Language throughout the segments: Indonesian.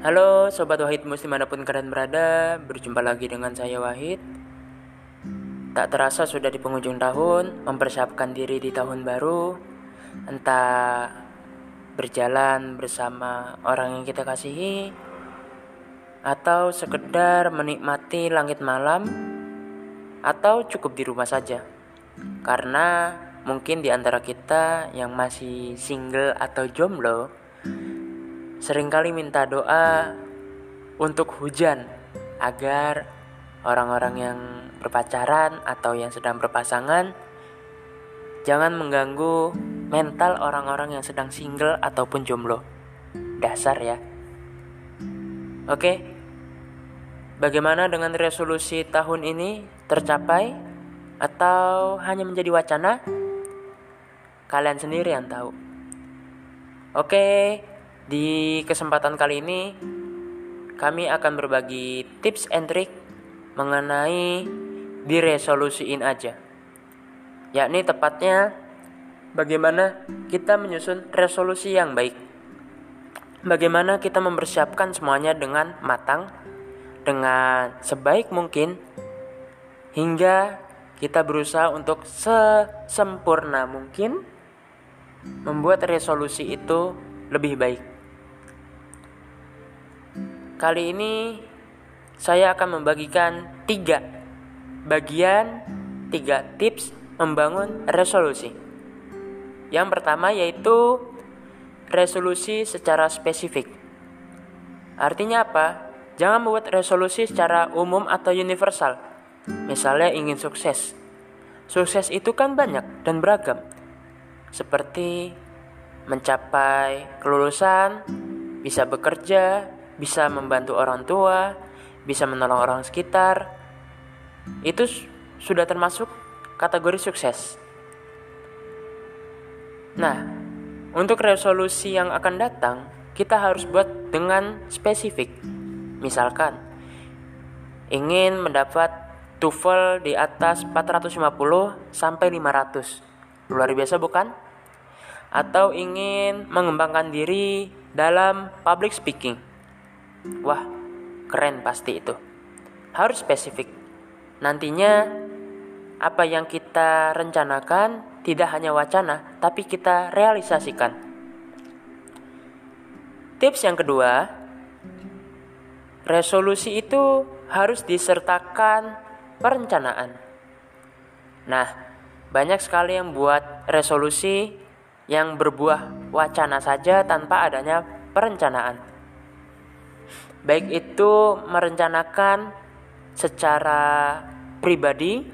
Halo Sobat Wahid Muslim mana pun kalian berada Berjumpa lagi dengan saya Wahid. Tak terasa sudah di penghujung tahun Mempersiapkan diri di tahun baru. Entah berjalan bersama orang yang kita kasihi Atau sekedar menikmati langit malam Atau cukup di rumah saja. Karena mungkin di antara kita yang masih single atau jomblo sering kali minta doa untuk hujan agar orang-orang yang berpacaran atau yang sedang berpasangan jangan mengganggu mental orang-orang yang sedang single ataupun jomblo. Dasar ya. Oke. Bagaimana dengan resolusi tahun ini tercapai atau hanya menjadi wacana? Kalian sendiri yang tahu. Oke, di kesempatan kali ini, kami akan berbagi tips and trick mengenai diresolusiin aja. Yakni tepatnya bagaimana kita menyusun resolusi yang baik. Bagaimana kita mempersiapkan semuanya dengan matang, dengan sebaik mungkin, hingga kita berusaha untuk sesempurna mungkin membuat resolusi itu lebih baik. Kali ini saya akan membagikan tiga bagian, tiga tips membangun resolusi. Yang pertama yaitu resolusi secara spesifik. Artinya apa? Jangan membuat resolusi secara umum atau universal. Misalnya ingin sukses. Sukses itu kan banyak dan beragam. Seperti mencapai kelulusan, bisa bekerja, bisa membantu orang tua, bisa menolong orang sekitar, itu sudah termasuk kategori sukses. Nah, untuk resolusi yang akan datang, kita harus buat dengan spesifik. Misalkan, ingin mendapat TOEFL di atas 450 sampai 500. Luar biasa bukan? Atau ingin mengembangkan diri dalam public speaking Wah, keren pasti itu. Harus spesifik. Nantinya apa yang kita rencanakan tidak hanya wacana, tapi kita realisasikan. Tips yang kedua, resolusi itu harus disertakan perencanaan. Nah, banyak sekali yang buat resolusi yang berbuah wacana saja tanpa adanya perencanaan baik itu merencanakan secara pribadi,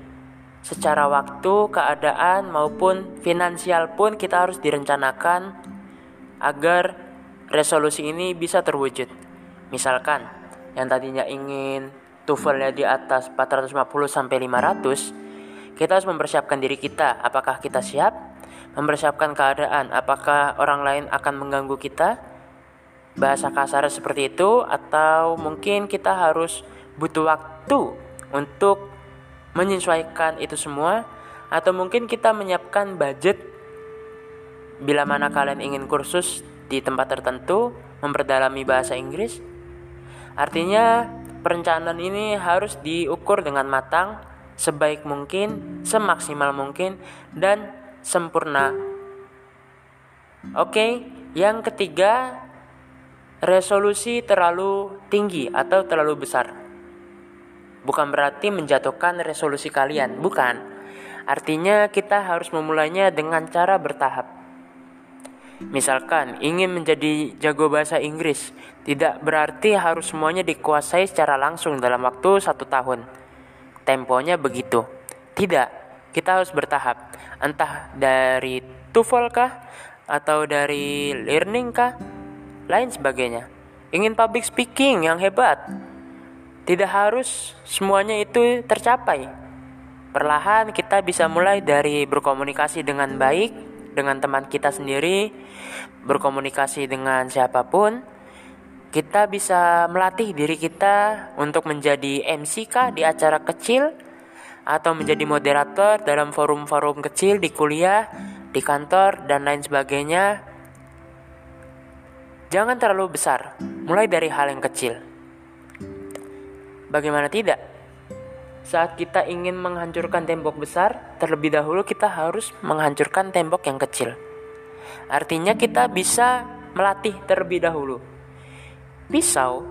secara waktu, keadaan maupun finansial pun kita harus direncanakan agar resolusi ini bisa terwujud. Misalkan yang tadinya ingin TOEFL-nya di atas 450 sampai 500, kita harus mempersiapkan diri kita, apakah kita siap? Mempersiapkan keadaan, apakah orang lain akan mengganggu kita? Bahasa kasar seperti itu atau mungkin kita harus butuh waktu untuk menyesuaikan itu semua atau mungkin kita menyiapkan budget bila mana kalian ingin kursus di tempat tertentu memperdalami bahasa Inggris. Artinya perencanaan ini harus diukur dengan matang sebaik mungkin semaksimal mungkin dan sempurna. Oke yang ketiga resolusi terlalu tinggi atau terlalu besar. Bukan berarti menjatuhkan resolusi kalian, bukan. Artinya kita harus memulainya dengan cara bertahap. Misalkan ingin menjadi jago bahasa Inggris, tidak berarti harus semuanya dikuasai secara langsung dalam waktu satu tahun. Temponya begitu. Tidak, kita harus bertahap. Entah dari TOEFL kah, atau dari learning kah, lain sebagainya. Ingin public speaking yang hebat, tidak harus semuanya itu tercapai. Perlahan kita bisa mulai dari berkomunikasi dengan baik dengan teman kita sendiri, berkomunikasi dengan siapa pun. Kita bisa melatih diri kita untuk menjadi MC kah di acara kecil atau menjadi moderator dalam forum-forum kecil di kuliah, di kantor dan lain sebagainya Jangan terlalu besar, mulai dari hal yang kecil. Bagaimana tidak? Saat kita ingin menghancurkan tembok besar, terlebih dahulu kita harus menghancurkan tembok yang kecil. Artinya, kita bisa melatih terlebih dahulu. Pisau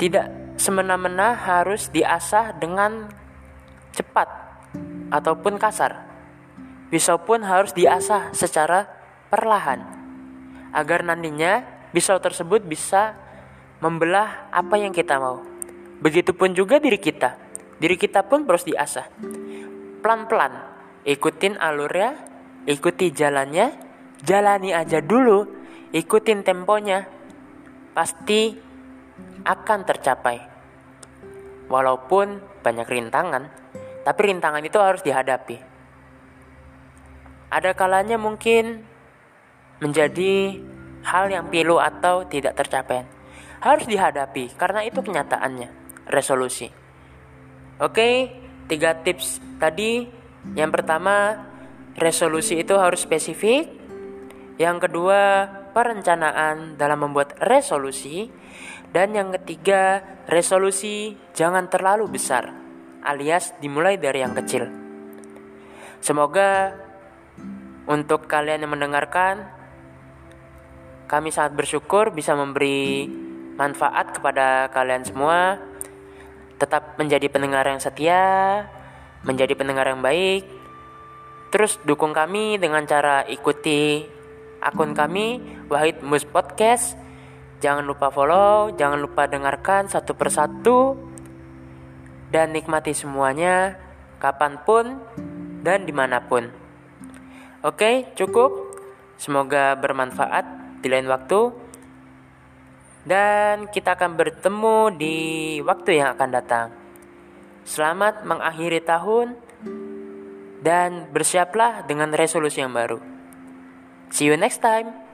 tidak semena-mena harus diasah dengan cepat ataupun kasar. Pisau pun harus diasah secara perlahan agar nantinya pisau tersebut bisa membelah apa yang kita mau. Begitupun juga diri kita. Diri kita pun harus diasah. Pelan-pelan, ikutin alurnya, ikuti jalannya, jalani aja dulu, ikutin temponya. Pasti akan tercapai. Walaupun banyak rintangan, tapi rintangan itu harus dihadapi. Ada kalanya mungkin menjadi hal yang pilu atau tidak tercapai. Harus dihadapi karena itu kenyataannya resolusi. Oke, tiga tips tadi. Yang pertama, resolusi itu harus spesifik. Yang kedua, perencanaan dalam membuat resolusi. Dan yang ketiga, resolusi jangan terlalu besar, alias dimulai dari yang kecil. Semoga untuk kalian yang mendengarkan, kami sangat bersyukur bisa memberi manfaat kepada kalian semua tetap menjadi pendengar yang setia, menjadi pendengar yang baik. Terus dukung kami dengan cara ikuti akun kami Wahid Mus Podcast. Jangan lupa follow, jangan lupa dengarkan satu persatu dan nikmati semuanya kapan pun dan di mana pun. Oke, cukup. Semoga bermanfaat di lain waktu dan kita akan bertemu di waktu yang akan datang. Selamat mengakhiri tahun dan bersiaplah dengan resolusi yang baru. See you next time.